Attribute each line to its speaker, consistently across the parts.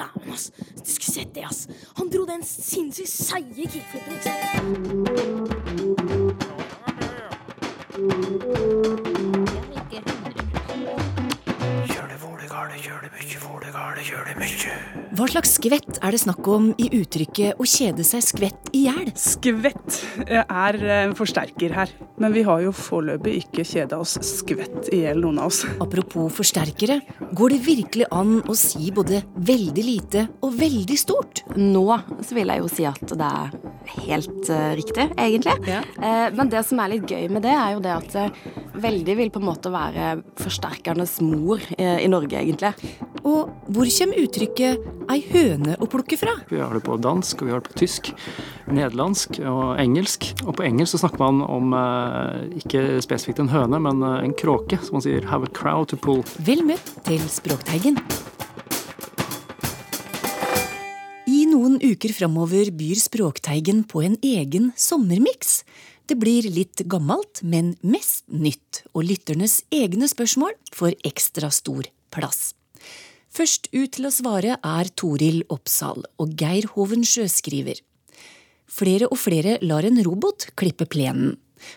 Speaker 1: dæven, ass. Du skulle sett det, ass. Han dro den sinnssykt seige kickflipen, ikke sant?
Speaker 2: Hva slags skvett er det snakk om i uttrykket 'å kjede seg skvett i hjel'?
Speaker 3: Skvett er en forsterker her. Men vi har jo foreløpig ikke kjeda oss skvett i hjel, noen av oss.
Speaker 2: Apropos forsterkere, går det virkelig an å si både veldig lite og veldig stort?
Speaker 4: Nå så vil jeg jo si at det er helt eh, riktig, egentlig.
Speaker 2: Ja.
Speaker 4: Eh, men det som er litt gøy med det, er jo det at eh, veldig vil på en måte være forsterkernes mor eh, i Norge, egentlig.
Speaker 2: Og hvor kommer uttrykket 'ei høne å plukke fra'?
Speaker 5: Vi har det på dansk, og vi har det på tysk, nederlandsk og engelsk. Og på engelsk så snakker man om eh, ikke spesifikt en høne, men eh, en kråke, som man sier 'have a crow to pull'.
Speaker 2: Vel møtt til Språkteigen. I noen uker framover byr Språkteigen på en egen sommermiks. Det blir litt gammelt, men mest nytt, og lytternes egne spørsmål får ekstra stor plass. Først ut til å svare er Toril Oppsal, og Geir Hoven Sjøskriver. Flere og flere lar en robot klippe plenen.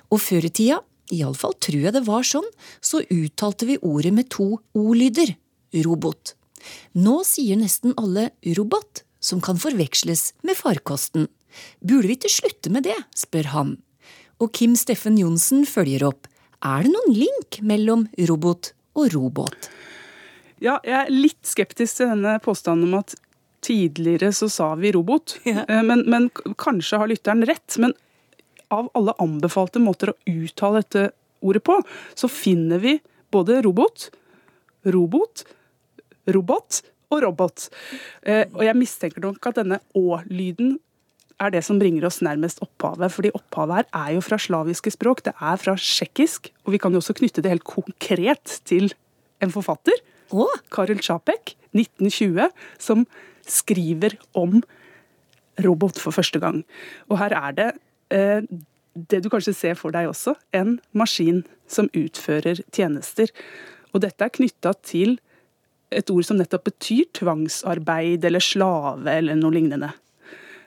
Speaker 2: Og før i tida, iallfall tror jeg det var sånn, så uttalte vi ordet med to o-lyder robot. Nå sier nesten alle robot, som kan forveksles med farkosten. Burde vi ikke slutte med det, spør han. Og Kim Steffen Johnsen følger opp. Er det noen link mellom robot og robot?
Speaker 3: Ja, jeg er litt skeptisk til denne påstanden om at tidligere så sa vi robot.
Speaker 2: Ja.
Speaker 3: Eh, Men, men kanskje har lytteren rett. Men av alle anbefalte måter å uttale dette ordet på, så finner vi både robot, robot, robot og robot. Eh, Og jeg mistenker nok at denne å-lyden er det som bringer oss nærmest opphavet. Fordi opphavet her er jo fra slaviske språk, det er fra tsjekkisk. Og vi kan jo også knytte det helt konkret til en forfatter.
Speaker 2: oh.
Speaker 3: Karel Čapek, 1920, som skriver om robot for første gang. Og her er det eh, det du kanskje ser for deg også, en maskin som utfører tjenester. Og dette er knytta til et ord som nettopp betyr tvangsarbeid eller slave eller noe lignende.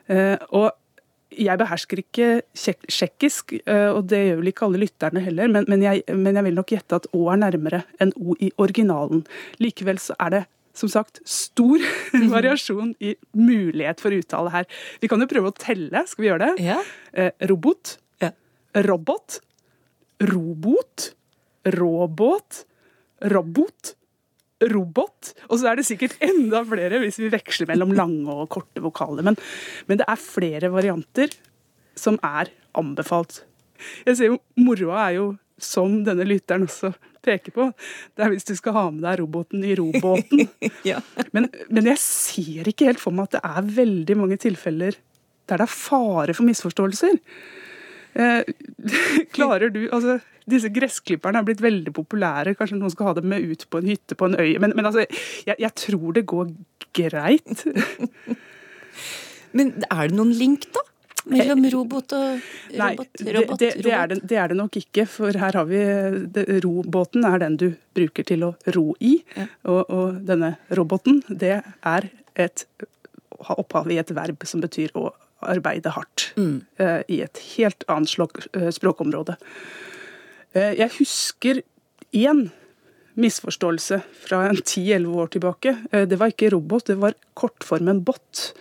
Speaker 3: Eh, og jeg behersker ikke tsjek- tsjekkisk, eh, og det gjør vel ikke alle lytterne heller, men, men, jeg, men jeg vil nok gjette at Å er nærmere enn O i originalen. Likevel så er det som sagt stor variasjon i mulighet for uttale her. Vi kan jo prøve å telle. Skal vi gjøre det?
Speaker 2: ja.
Speaker 3: Eh, robot.
Speaker 2: Ja.
Speaker 3: Robot. Robot. robot, Robot. Robot. Og så er det sikkert enda flere hvis vi veksler mellom lange og korte vokaler. Men, men det er flere varianter som er anbefalt. Jeg ser jo, Moroa er jo, som denne lytteren også peker på, det er hvis du skal ha med deg roboten i robåten.
Speaker 2: Ja.
Speaker 3: Men, men jeg ser ikke helt for meg at det er veldig mange tilfeller der det er fare for misforståelser. Eh, klarer du Altså, disse gressklipperne er blitt veldig populære. Kanskje noen skal ha dem med ut på en hytte på en øy. Men, men altså, jeg, jeg tror det går greit.
Speaker 2: Men er det noen link, da? Mellom robot og
Speaker 3: Nei,
Speaker 2: robot?
Speaker 3: det,
Speaker 2: robot,
Speaker 3: det, det, er det, det er det nok ikke. For her har vi Robåten er den du bruker til å ro i.
Speaker 2: Ja.
Speaker 3: Og, og denne roboten, det er et har opphav i et verb som betyr å arbeide hardt.
Speaker 2: Mm.
Speaker 3: Uh, I et helt annet eh, språkområde. Eh, jeg husker én misforståelse fra en 10-11 år tilbake. Eh, det var ikke robot, det var kortformen bot.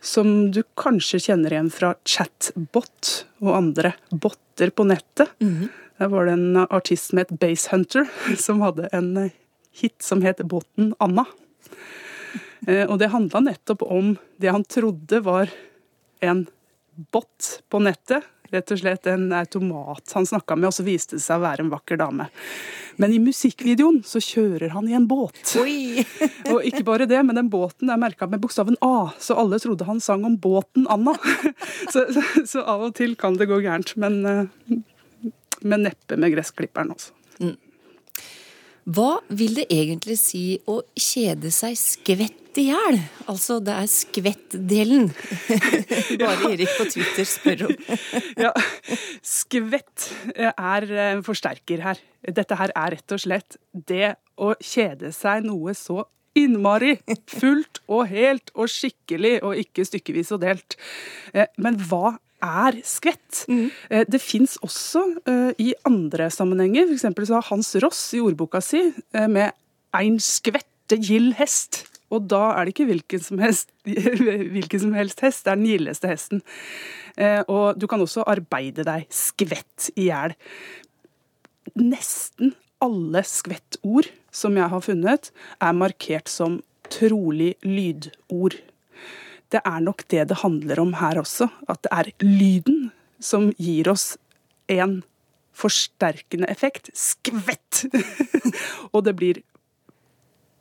Speaker 3: Som du kanskje kjenner igjen fra chatbot og andre botter på nettet.
Speaker 2: Mhm.
Speaker 3: Der var det en artist som het Basehunter, som hadde en eh, hit som het Botten Anna. Og det handla nettopp om det han trodde var en bot på nettet. Rett og slett en automat han snakka med, og så viste det seg å være en vakker dame. Men i musikkvideoen så kjører han i en båt.
Speaker 2: Oi!
Speaker 3: Og ikke bare det, men den båten er merka med bokstaven A, så alle trodde han sang om båten Anna. Så, så, så av og til kan det gå gærent, men, eh, men neppe med gressklipperen også.
Speaker 2: Hva vil det egentlig si å kjede seg skvett i hjel? Altså, det er skvett-delen. Bare Erik på Twitter spør om.
Speaker 3: Ja, skvett er en forsterker her. Dette her er rett og slett det å kjede seg noe så innmari. Fullt og helt og skikkelig, og ikke stykkevis og delt. Eh, men hva er skvett. Mm. Det fins også uh, i andre sammenhenger. For så har Hans Ross i ordboka si uh, med 'ein skvette gild hest'. Og da er det ikke hvilken som helst, hvilken som helst hest, det er den gildeste hesten. Og du kan også arbeide deg skvett i hjel. Nesten alle skvettord som jeg har funnet, er markert som trolig lydord det er nok det det handler om her også. At det er lyden som gir oss en forsterkende effekt. Skvett! og det blir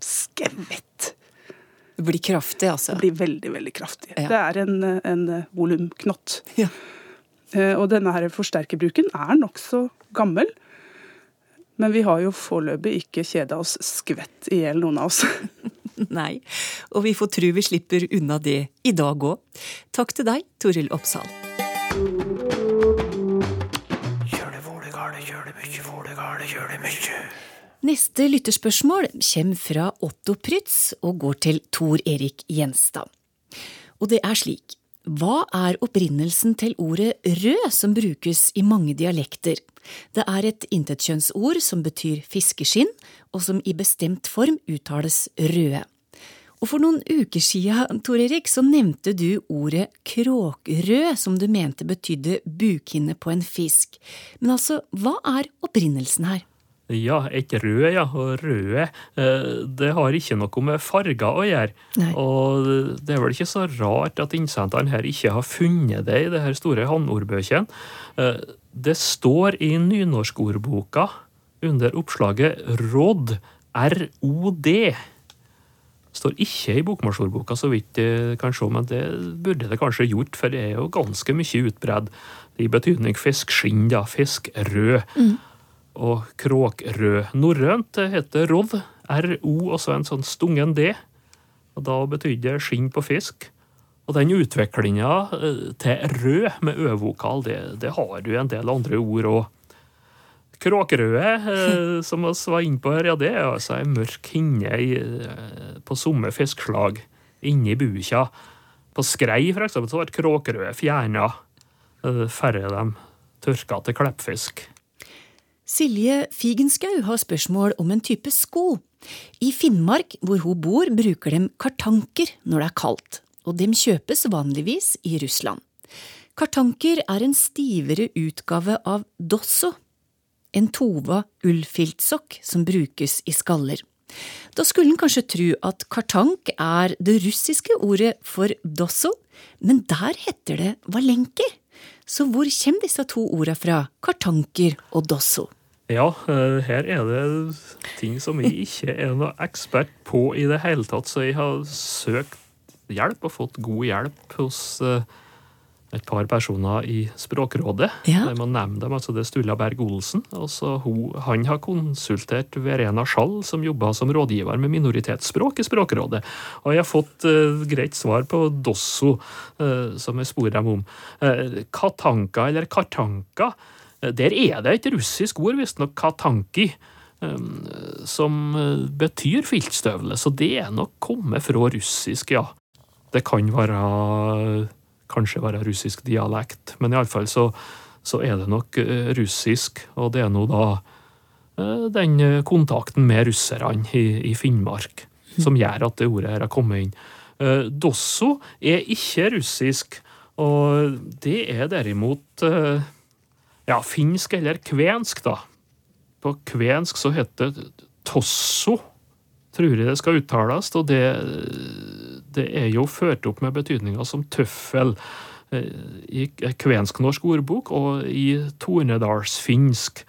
Speaker 3: skvett.
Speaker 2: Det blir kraftig, altså?
Speaker 3: Det blir veldig, veldig kraftig. Ja. Det er en, en volumknott. Ja. Eh, og denne her forsterkerbruken er nokså gammel. Men vi har jo foreløpig ikke kjeda oss skvett i hjel, noen av oss.
Speaker 2: Nei, og vi får tru vi slipper unna det i dag òg. Takk til deg, Toril Oppsal. Neste lytterspørsmål kommer fra Otto Prytz og går til Tor Erik Gjenstad. Og det er slik. Hva er opprinnelsen til ordet rød som brukes i mange dialekter? Det er et intetkjønnsord som betyr fiskeskinn, og som i bestemt form uttales røde. Og for noen uker siden, Tor Erik, så nevnte du ordet kråkrød, som du mente betydde bukhinne på en fisk. Men altså, hva er opprinnelsen her?
Speaker 6: Ja, et rød, ja. Og røde, eh, det har ikke noe med farger å gjøre. Nei. Og det er vel ikke så rart at innsenderen her ikke har funnet det i det her store hannordbøkene. Eh, det står i nynorskordboka under oppslaget råd, ROD. Står ikke i bokmålsordboka, så vidt jeg kan se, men det burde det kanskje gjort, for det er jo ganske mye utbredd i betydning fisk skinn, da, fisk rød. Mm og kråkrød. Norrønt heter rov. RO og så en sånn stungen D. Og Da betydde det skinn på fisk. Og den utviklinga eh, til rød med ø-vokal, det, det, har du en del andre ord òg. Kråkerøde, eh, som vi var inne på her, ja, det er altså ei mørk hinne i, på somme fiskeslag inni bukja. På skrei, for eksempel, så ble kråkerøde fjerna. Færre dem tørka til kleppfisk.
Speaker 2: Silje Figenschou har spørsmål om en type sko. I Finnmark, hvor hun bor, bruker de kartanker når det er kaldt, og de kjøpes vanligvis i Russland. Kartanker er en stivere utgave av dosso, en tova ullfiltsokk som brukes i skaller. Da skulle en kanskje tro at kartank er det russiske ordet for dosso, men der heter det valenker. Så hvor kommer disse to ordene fra, kartanker og dosso?
Speaker 6: Ja, eh, her er det ting som jeg ikke er noe ekspert på i det hele tatt, så jeg har søkt hjelp og fått god hjelp hos eh, et par personer i Språkrådet. Ja. Jeg må nevne dem, altså Det er Stulla Berg Olsen. Altså han har konsultert Verena Schall, som jobber som rådgiver med minoritetsspråk i Språkrådet. Og jeg har fått uh, greit svar på Dosso, uh, som jeg spør dem om. Uh, katanka, eller kartanka, der er det et russisk ord, visstnok katanki som betyr filtstøvle, så det er nok kommet fra russisk, ja. Det kan være kanskje være russisk dialekt, men iallfall så, så er det nok eh, russisk, og det er nå da eh, den kontakten med russerne i, i, Finnmark som gjør at det ordet her har kommet inn. Eh, Dosso er ikke russisk, og det er derimot ja, finsk eller kvensk, da. På kvensk så heter det tosso, tror jeg det skal uttales, og det det er jo ført opp med betydninger som tøffel eh, i kvensk-norsk ordbok, og i tornedalsfinsk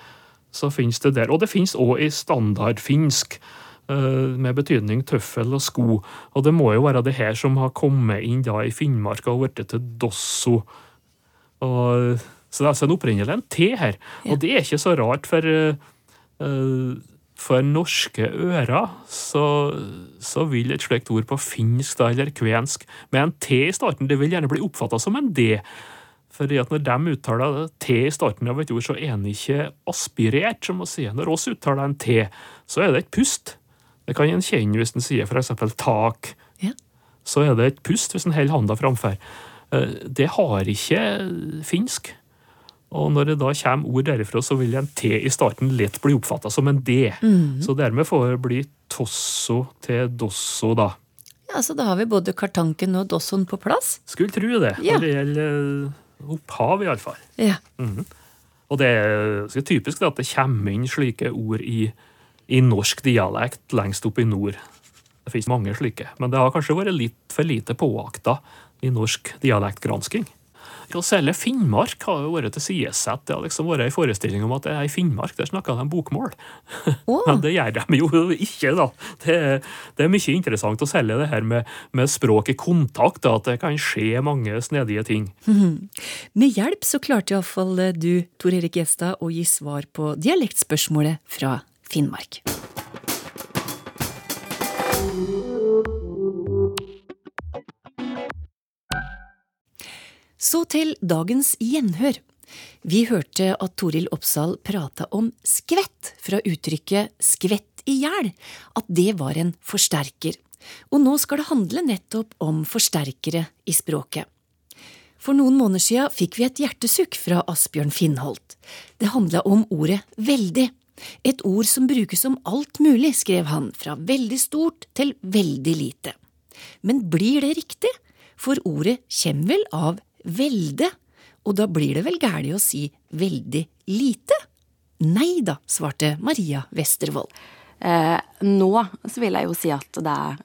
Speaker 6: så finnes det der. Og det finnes òg i standardfinsk eh, med betydning tøffel og sko. Og det må jo være det her som har kommet inn da i Finnmark og blitt til dosso. Og, så det er altså en opprinnelig en T her. Og det er ikke så rart, for uh, for norske ører så, så, vil et slikt ord på finsk da, eller kvensk med en T i starten, det vil gjerne bli oppfatta som en D. Fordi at Når de uttaler T i starten av et ord, så er den ikke aspirert, som å si. Når oss uttaler en T, så er det et pust. Det kan en kjenne hvis en sier f.eks. tak.
Speaker 2: Ja.
Speaker 6: Så er det et pust hvis en holder handa framfor. Eh, Det har ikke finsk. Og når det da kommer ord derifra, så vil en T i starten lett bli oppfatta som en D. Så dermed får det bli tosso til dosso, da.
Speaker 2: Ja, Så da har vi både kartanken og dossoen på plass.
Speaker 6: Skulle tro det,
Speaker 2: Ja.
Speaker 6: når det gjelder eh, opphav, iallfall.
Speaker 2: Ja.
Speaker 6: Og det er typisk at det kommer inn slike ord i, i norsk dialekt lengst oppe i nord. Det finnes mange slike, men det har kanskje vært litt for lite påakta i norsk dialektgransking. Å selge Finnmark har jo vært tilsidesett. Det har liksom vært en forestilling om at det er i Finnmark, der snakker de bokmål.
Speaker 2: Oh.
Speaker 6: Men det gjør de jo ikke, da. Det, er- det er mye interessant å selge det her med, med språk i kontakt, da, at det kan skje mange snedige ting.
Speaker 2: Med hjelp så klarte iallfall du, Tor Erik Gjestad, å gi svar på dialektspørsmålet fra Finnmark. Så til dagens gjenhør. Vi hørte at Toril Oppsal prata om skvett fra uttrykket skvett i hjel, at det var en forsterker. Og nå skal det handle nettopp om forsterkere i språket. For noen måneder siden fikk vi et hjertesukk fra Asbjørn Finnholt. Det handla om ordet veldig. Et ord som brukes om alt mulig, skrev han, fra veldig stort til veldig lite. Men blir det riktig? For ordet kommer vel av velde, og da blir det vel gærlig å si veldig lite? Nei da, svarte Maria Westervold.
Speaker 4: Eh, nå så vil jeg jo si at det er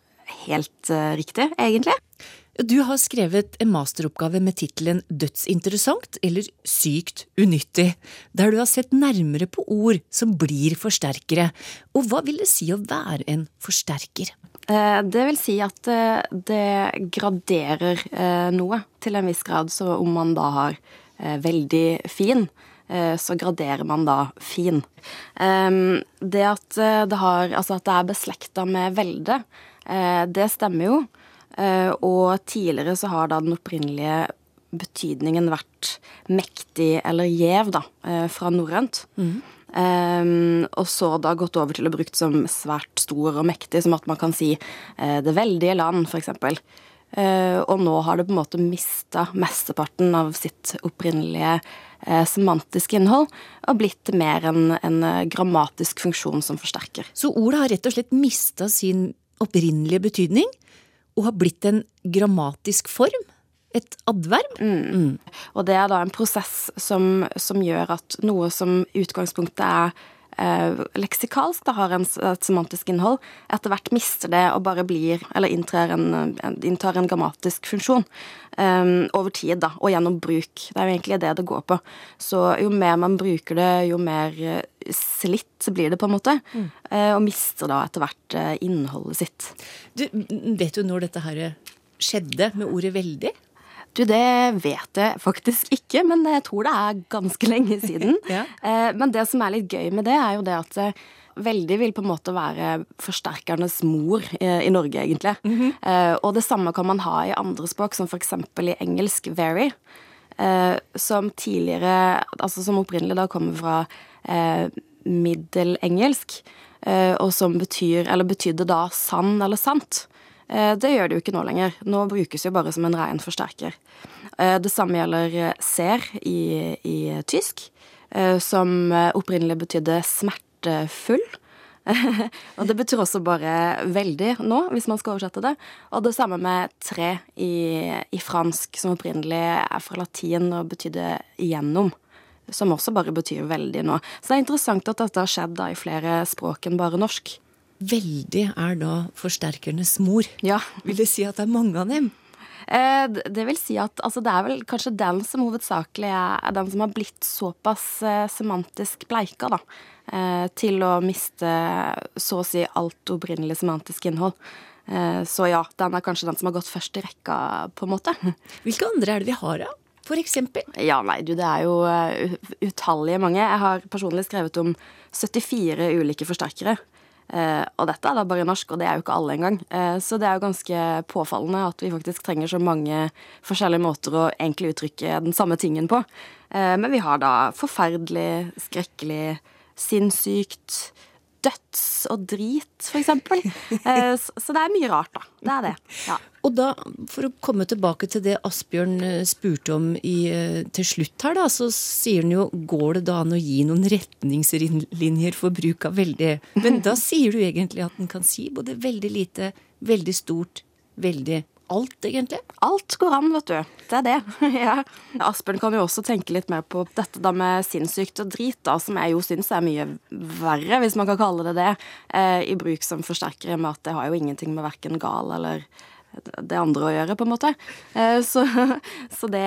Speaker 4: helt eh, riktig, egentlig.
Speaker 2: Du har skrevet en masteroppgave med tittelen Dødsinteressant eller Sykt unyttig, der du har sett nærmere på ord som blir forsterkere. Og hva vil det si å være en forsterker?
Speaker 4: Eh, det vil si at eh, det graderer eh, noe til en viss grad. Så om man da har veldig fin, så graderer man da fin. Ehm, det at det har Altså at det er beslekta med velde, det stemmer jo. Og tidligere så har da den opprinnelige betydningen vært mektig eller gjev, da, fra norrønt. Um, og så da gått over til å brukt som svært stor og mektig, som at man kan si uh, det veldige land, for eksempel. Eh, og nå har det på en måte mista mesteparten av sitt opprinnelige uh, semantiske innhold og blitt mer en, en grammatisk funksjon som forsterker.
Speaker 2: Så ordet har rett og slett mista sin opprinnelige betydning, og har blitt en grammatisk form? Et adverb?
Speaker 4: Og det er da en prosess som, som gjør at noe som i utgangspunktet er eh, leksikalsk, da har en, et semantisk innhold, etter hvert mister det og bare blir, eller en, inntar en grammatisk funksjon. Um, over tid, da, og gjennom bruk. Det er jo egentlig det det går på. Så jo mer man bruker det, jo mer eh, slitt blir det, på en måte. eh, og mister da etter hvert eh, innholdet sitt.
Speaker 2: Du, vet du når dette her skjedde med ordet veldig?
Speaker 4: Du, det vet jeg faktisk ikke, men jeg tror det er ganske lenge siden.
Speaker 2: Ja.
Speaker 4: Eh, Men det som er litt gøy med det, er jo det at eh, veldig vil på en måte være forsterkernes mor i, i Norge, egentlig. Eh, Og det samme kan man ha i andre språk, som eksempel i engelsk 'very'. eh, Som tidligere, altså som opprinnelig da kommer fra eh, middelengelsk, eh, og som betyr, eller betydde da sann eller sant. Eh, Det gjør det jo ikke nå lenger. Nå brukes jo bare som en ren forsterker. Eh, Det samme gjelder eh, ser i, i tysk, som opprinnelig betydde smertefull. og det betyr også bare veldig nå, hvis man skal oversette det. Og det samme med tre i, i fransk, som opprinnelig er fra latin og betydde igjennom. Som også bare betyr veldig nå. Så det er interessant at dette har skjedd da i flere språk enn bare norsk.
Speaker 2: Veldig er da forsterkernes mor.
Speaker 4: Ja,
Speaker 2: Vil det si at det er mange av dem?
Speaker 4: Eh, Det vil si at altså, det er vel kanskje den som hovedsakelig er, den som har blitt såpass eh, semantisk bleika, da. Eh, til å miste så å si alt opprinnelig semantisk innhold. Så ja, den er kanskje den som har gått først i rekka, på en måte.
Speaker 2: Hvilke andre er det vi har, da? For eksempel?
Speaker 4: Ja, nei, du, det er jo utallige mange. Jeg har personlig skrevet om 74 ulike forsterkere. Eh, og dette er da bare norsk, og det er jo ikke alle engang. Eh, så det er jo ganske påfallende at vi faktisk trenger så mange forskjellige måter å egentlig uttrykke den samme tingen på. Eh, men vi har da forferdelig, skrekkelig, sinnssykt, døds og drit, eksempel. Eh, så, så det er mye rart, da. Det er det. Ja.
Speaker 2: Og da, for å komme tilbake til det Asbjørn eh, spurte om i, eh, til slutt her, da, så sier han jo går det da an å gi noen retningslinjer for bruk av veldig Men da sier du egentlig at en kan si både veldig lite, veldig stort, veldig alt, egentlig?
Speaker 4: Alt går an, vet du. Det er det. ja. Asbjørn kan jo også tenke litt mer på dette da med sinnssykt og drit, da, som jeg jo syns er mye verre, hvis man kan kalle det det, eh, i bruk som forsterkere, med at det har jo ingenting med verken gal eller det andre å gjøre, på en måte. Eh, så, så det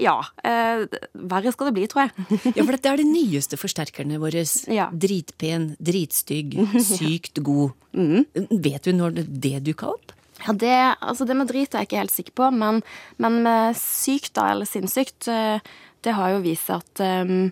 Speaker 4: Ja. Eh, verre skal det bli, tror jeg.
Speaker 2: Ja, for dette er de nyeste forsterkerne våre.
Speaker 4: Ja.
Speaker 2: Dritpen, dritstygg, sykt god. Vet du når det dukka opp?
Speaker 4: Ja, det, altså det med drit er jeg ikke helt sikker på, men, men med sykt, da, eller sinnssykt, eh, det har jo vist seg at um,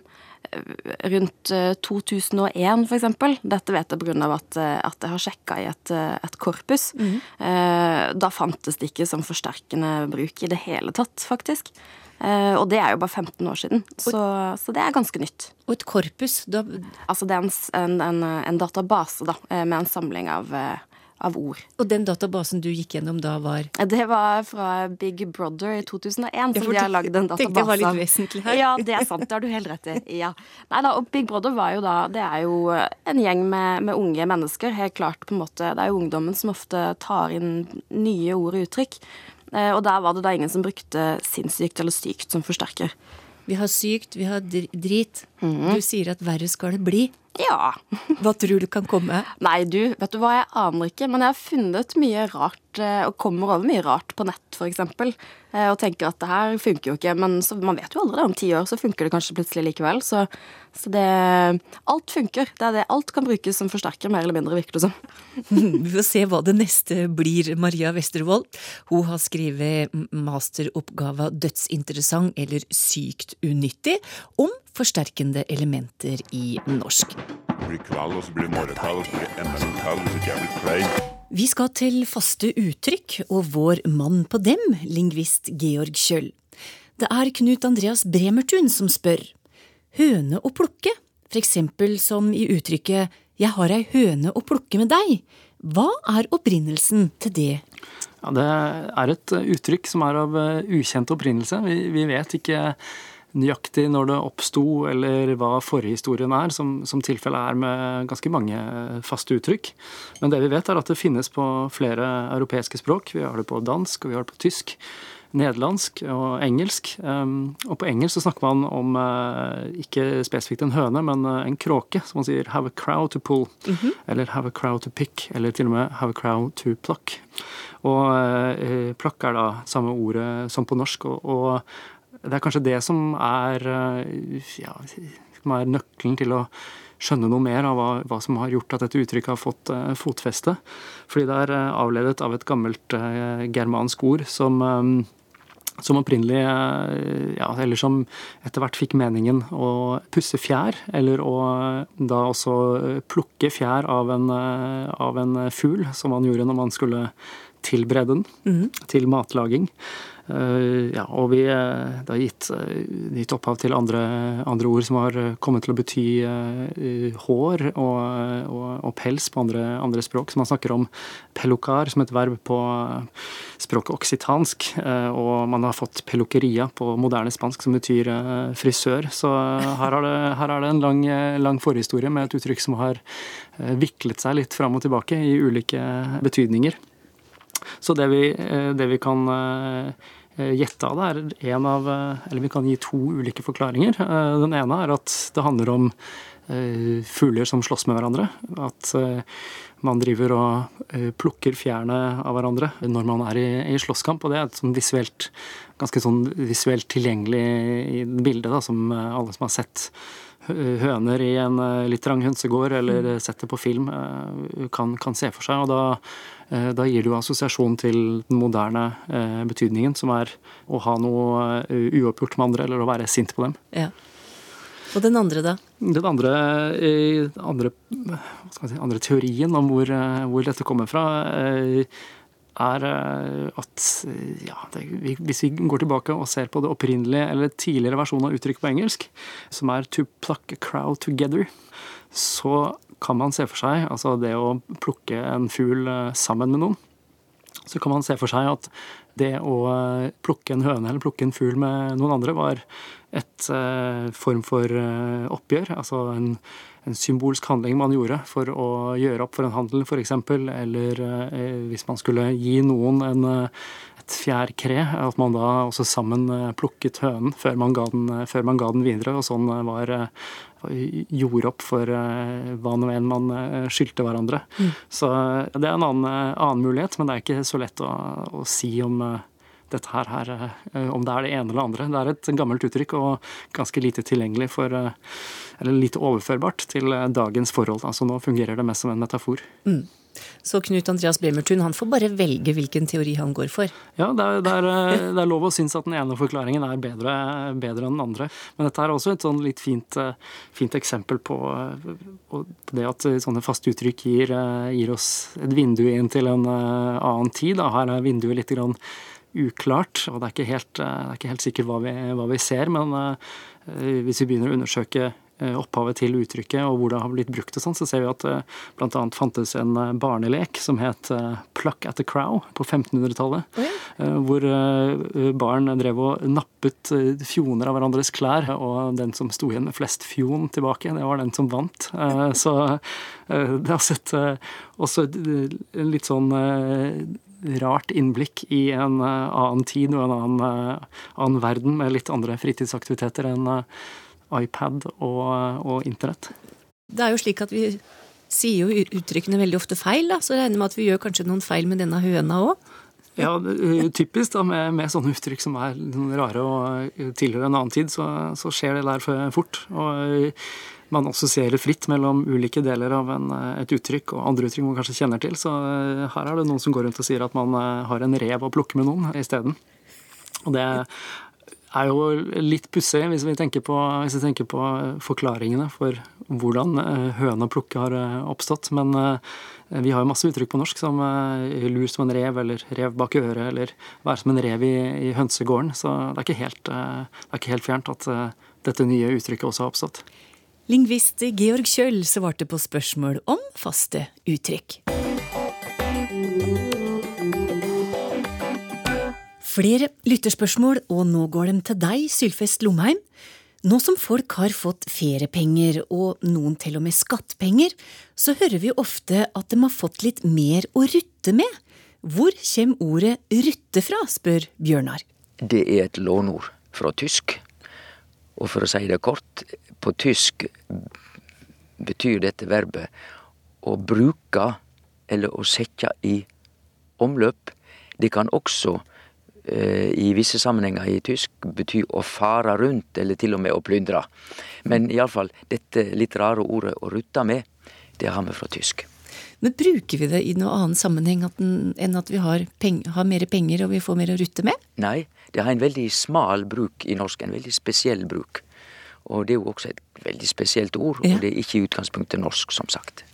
Speaker 4: rundt eh, 2001, for eksempel, dette vet jeg pga. At, eh, at jeg har sjekka i et, et korpus, eh, da fantes det ikke som forsterkende bruk i det hele tatt, faktisk. Eh, og det er jo bare 15 år siden, så, så det er ganske nytt.
Speaker 2: Og et korpus, da
Speaker 4: Altså det er en, en, en, en database, da, eh, med en samling av, eh, av ord.
Speaker 2: Og den databasen du gikk gjennom da, var
Speaker 4: Det var fra Big Brother i 2001,
Speaker 2: Ja,
Speaker 4: som de har lagd en
Speaker 2: tenkte det
Speaker 4: database
Speaker 2: var litt vesentlig her.
Speaker 4: Ja, det er sant. Det har du helt rett i. Ja. Nei da, og Big Brother var jo da Det er jo en gjeng med, med unge mennesker. Helt klart på en måte Det er jo ungdommen som ofte tar inn nye ord og uttrykk. Eh, Og der var det da ingen som brukte sinnssykt eller sykt som forsterker.
Speaker 2: Vi har sykt, vi har drit. drit. Du sier at verre skal det bli.
Speaker 4: Ja.
Speaker 2: Hva tror du kan komme?
Speaker 4: Nei, du, vet du hva, jeg aner ikke, men jeg har funnet mye rart, eh, og kommer over mye rart på nett, for eksempel, eh, og tenker at det her funker jo ikke, men så, man vet jo aldri det, om ti år så funker det kanskje plutselig likevel, så, så det, alt funker, det er det, alt kan brukes som forsterker, mer eller mindre, virker det som.
Speaker 2: Vi får se hva det neste blir, Maria Westervold. Hun har skrevet masteroppgava Dødsinteressant eller sykt unyttig om forsterkende elementer i norsk.
Speaker 7: Det blir kveld, og så blir det morgentall, og så blir det enda en tall, og så kommer det klein.
Speaker 2: Vi skal til faste uttrykk og vår mann på dem, lingvist Georg Kjøll. Det er Knut Andreas Bremertun som spør. Høne å plukke, for eksempel som i uttrykket Jeg har ei høne å plukke med deg. Hva er opprinnelsen til det?
Speaker 5: Ja, det er et uttrykk som er av eh, ukjent opprinnelse. Vi, vi vet ikke nøyaktig når det oppsto, eller hva forhistorien er, som, som tilfellet er med ganske mange faste uttrykk. Men det vi vet, er at det finnes på flere europeiske språk. Vi har det på dansk, og vi har det på tysk. Nederlandsk og engelsk. Um, og på engelsk så snakker man om eh, ikke spesifikt en høne, men eh, en kråke. Som man sier 'have a crow to pull', eller 'have a crow to pick', eller til og med 'have a crow to pluck'. Og eh, plakk er da samme ordet som på norsk, og, og det er kanskje det som er, eh, ja, som er nøkkelen til å skjønne noe mer av hva, hva som har gjort at dette uttrykket har fått uh, fotfeste. Fordi det er uh, avledet av et gammelt uh, germansk ord som um, som opprinnelig, ja, eller som etter hvert fikk meningen å pusse fjær, eller å da også plukke fjær av en, av en fugl, som man gjorde når man skulle tilberede den til matlaging. Eh, ja, og vi, eh, det har gitt, eh, gitt opphav til andre, andre ord som har eh, kommet til å bety eh, hår og, og, og pels på andre, andre språk. Så man snakker om pelukar som et verb på eh, språket oksitansk, eh, og man har fått pelukeria på moderne spansk som betyr eh, frisør. Så her er det, det en lang, eh, lang forhistorie med et uttrykk som har eh, viklet seg litt fram og tilbake i ulike betydninger. Så det vi, eh, det vi kan eh, gjette av det, er en av eh, Eller vi kan gi to ulike forklaringer. Eh, Den ene er at det handler om eh, fugler som slåss med hverandre. At eh, man driver og eh, plukker fjærene av hverandre når man er i, i slåsskamp. Og det er et sånn visuelt, ganske sånn visuelt tilgjengelig bilde da, som eh, alle som har sett høner i en eh, litt trang hønsegård, eller sett det på film, eh, kan, kan se for seg. Og da, eh, da gir det jo assosiasjon til den moderne eh, betydningen, som er å ha noe eh, uoppgjort med andre, eller å være sint på dem.
Speaker 2: Ja. Og den andre, da?
Speaker 5: Den andre, eh, andre, si, andre teorien om hvor, eh, hvor dette kommer fra, eh, er eh, at eh, ja, det, hvis vi går tilbake og ser på det opprinnelige eller tidligere versjonen av uttrykk på engelsk, som er 'to pluck a crowd together', så kan man se for seg, altså det å plukke en fugl eh, sammen med noen, så kan man se for seg at det å eh, plukke en høne eller plukke en fugl med noen andre var et eh, form for eh, oppgjør. Altså en, en, symbolsk handling man gjorde for å gjøre opp for en handel, f.eks. Eller eh, hvis man skulle gi noen en, eh, et fjærkre, at man da også sammen plukket hønen før man ga den, før man ga den videre. Og sånn var gjorde opp for hva nå enn man skyldte hverandre. Mm. Så det er en annen, annen, mulighet, men det er ikke så lett å, å si om dette her, her, eh, om det er det ene eller andre. Det er et gammelt uttrykk og ganske lite tilgjengelig for eh, Eller lite overførbart til eh, dagens forhold. Altså nå fungerer det mest som en metafor. Mm.
Speaker 2: Så Knut Andreas Bremertun han får bare velge hvilken teori han går for?
Speaker 5: Ja, det er, det er, det er lov å synes at den ene forklaringen er bedre, bedre, enn den andre. Men dette er også et sånn litt fint, fint eksempel på, på, det at sånne faste uttrykk gir, gir, oss et vindu inn til en annen tid. Her er vinduet litt grann uklart, og det er ikke helt, eh, er ikke helt sikkert hva vi, hva vi, ser. Men hvis vi begynner å undersøke opphavet til uttrykket og hvor det har blitt brukt, og sånn, så ser vi at det bl.a. fantes en barnelek som het 'Pluck at the Crow' på 1500-tallet. Okay. Hvor barn drev og nappet fjoner av hverandres klær, og den som sto igjen med flest fjon tilbake, det var den som vant. Så det har sett også en litt sånn rart innblikk i en eh, annen tid og en annen, eh, annen verden med litt andre fritidsaktiviteter enn eh, iPad og, og, internett.
Speaker 2: Det er jo slik at vi sier jo uttrykkene veldig ofte feil, da, så jeg regner med at vi gjør kanskje noen feil med denne høna òg?
Speaker 5: Ja, typisk da, med, med, sånne uttrykk som er rare og tilhører en annen tid, så, så skjer det der fort. Og man assosierer fritt mellom ulike deler av en, eh, et uttrykk og andre uttrykk man kanskje kjenner til. Så eh, her er det noen som går rundt og sier at man eh, har en rev å plukke med noen isteden. Og det er jo litt pussig hvis, vi tenker på, hvis vi tenker på forklaringene for hvordan høne og plukke har oppstått. Men vi har jo masse uttrykk på norsk som lur som en rev, eller rev bak øret, eller være som en rev i, i hønsegården. Så det er, helt, det er ikke helt fjernt at dette nye uttrykket også har oppstått.
Speaker 2: Lingvist Georg Kjøll svarte på spørsmål om faste uttrykk. Flere lytterspørsmål, og nå går de til deg, Sylfest Lomheim. Nå som folk har fått feriepenger, og noen til og med skattpenger, så hører vi ofte at de har fått litt mer å rutte med. Hvor kommer ordet rutte fra, spør Bjørnar.
Speaker 8: Det er et lånord fra tysk. Og for å si det kort, på tysk betyr dette verbet å bruke eller å sette i omløp. Det kan også i visse sammenhenger i tysk betyr å fare rundt, eller til og med å plyndre. Men iallfall dette litt rare ordet å rutte med, det har vi fra tysk.
Speaker 2: Men bruker vi det i noen annen sammenheng enn at vi har, har mer penger og vi får mer å rutte med?
Speaker 8: Nei, det har en veldig smal bruk i norsk, en veldig spesiell bruk. Og det er jo også et veldig spesielt ord, og det er ikke i utgangspunktet norsk, som sagt.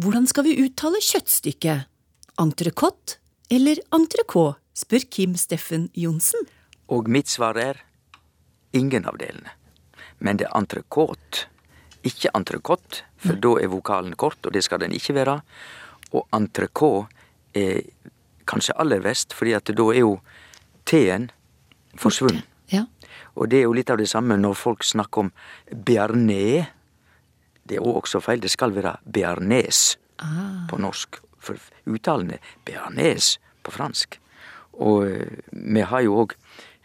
Speaker 2: Hvordan skal vi uttale kjøttstykket? Entrecôte eller entrecôte, spør Kim Steffen Johnsen.
Speaker 8: Og mitt svar er ingen av delene. Men det er entrecôte, ikke entrecôte, for ja. da er vokalen kort, og det skal den ikke være. Og entrecôte er kanskje aller verst, fordi at da er jo T-en forsvunnet. Ja. Og det er jo litt av det samme når folk snakker om bearnés. Det er også feil. Det skal være bearnés ah. på norsk. For uttalen er bearnés på fransk. Og eh, vi har jo òg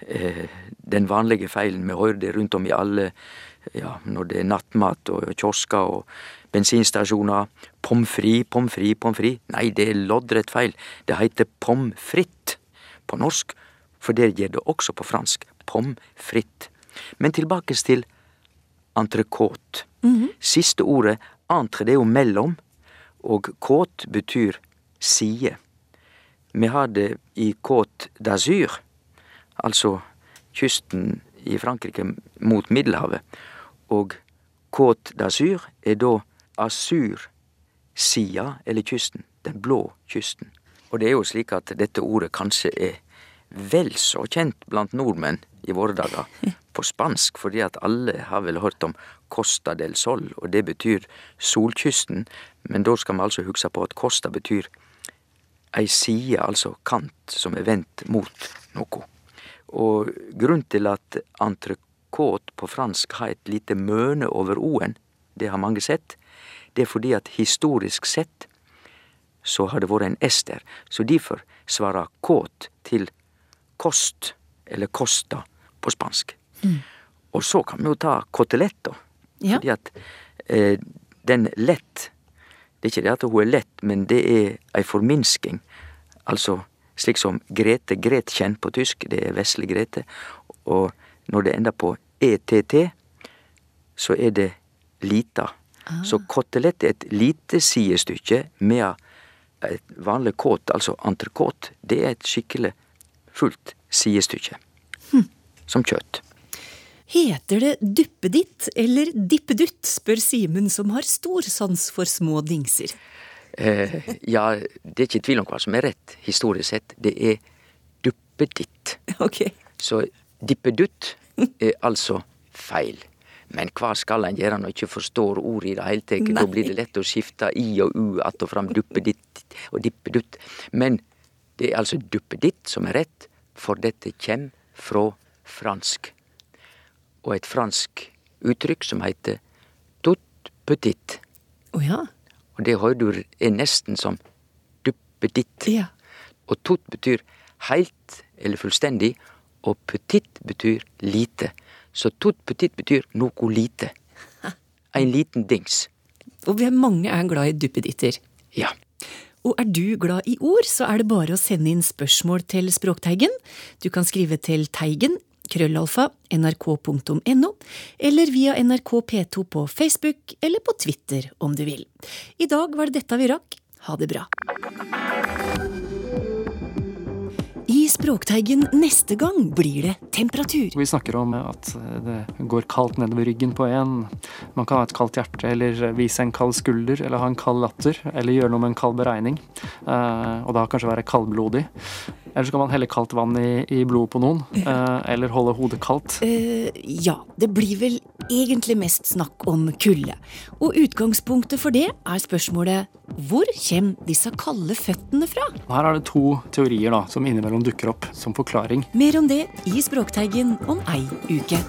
Speaker 8: eh, den vanlige feilen. Vi hører det rundt om i alle ja, når det er nattmat og kiosker og bensinstasjoner. Pommes frites, pommes frites, pommes frites. Nei, det er loddrett feil. Det heter pommes frites på norsk, for det gjør det også på fransk pommes frites. Men tilbake til entrecôte. Mm -hmm. Siste ordet, entre, det er jo mellom, og côte betyr side. Vi har det i Côte d'Azur, altså kysten i Frankrike mot Middelhavet. Og Côte d'Azur er da Asur-sida, eller kysten. Den blå kysten. Og det er jo slik at dette ordet kanskje er vel så kjent blant nordmenn i våre dager på spansk, fordi at alle har vel hørt om Costa del Sol, og det betyr solkysten, men da skal vi altså huske på at Costa betyr ei side, altså kant, som er vendt mot noe. Og grunnen til at entrecôte på fransk har et lite møne over o-en, det har mange sett, det er fordi at historisk sett så har det vært en S der, så derfor svarer kåt til kost, eller costa, på spansk. Og så kan vi jo ta kotelett.
Speaker 2: Ja.
Speaker 8: Fordi at eh, den lett Det er ikke det at hun er lett, men det er ei forminsking. Altså slik som Grete Gretchen på tysk, det er vesle Grete. Og når det ender på ETT, så er det lita. Så kotelett er et lite sidestykke, med et vanlig kåt, altså entrecôte, det er et skikkelig fullt sidestykke. Som kjøtt.
Speaker 2: Heter det duppeditt eller dippedutt, spør Simen, som har stor sans for små dingser.
Speaker 8: Eh, ja, det er ikke tvil om hva som er rett historisk sett. Det er duppeditt.
Speaker 2: Okay.
Speaker 8: Så dippedutt er altså feil. Men hva skal en gjøre når en ikke forstår ordet i det hele tatt? Da blir det lett å skifte i og u att og fram, duppeditt og dippedutt. Men det er altså duppeditt som er rett, for dette kjem fra fransk. Og et fransk uttrykk som heter tout petit.
Speaker 2: Oh, ja.
Speaker 8: Og det du er nesten som duppeditt.
Speaker 2: Ja.
Speaker 8: Og tout betyr heilt eller fullstendig, og petit betyr lite. Så tout petit betyr noe lite. En liten dings.
Speaker 2: Og vi er mange er glad i duppeditter.
Speaker 8: Ja.
Speaker 2: Og er du glad i ord, så er det bare å sende inn spørsmål til Språkteigen. Du kan skrive til teigen, krøllalfa, nrk.no, eller via NRK P2 på Facebook eller på Twitter om du vil. I dag var det dette vi rakk. Ha det bra. Språkteigen neste gang blir det temperatur.
Speaker 5: Vi snakker om at det går kaldt nedover ryggen på en. Man kan ha et kaldt hjerte, eller vise en kald skulder, eller ha en kald latter, eller gjøre noe med en kald beregning. Eh, og da kanskje være kaldblodig. Eller så kan man helle kaldt vann i, i blodet på noen, eh, eller holde hodet kaldt.
Speaker 2: Eh, ja, det blir vel egentlig mest snakk om kulde. Og utgangspunktet for det er spørsmålet hvor kommer disse kalde føttene fra?
Speaker 5: Her er det to teorier da, som innimellom dukker opp som forklaring.
Speaker 2: Mer om det i Språkteigen om ei uke.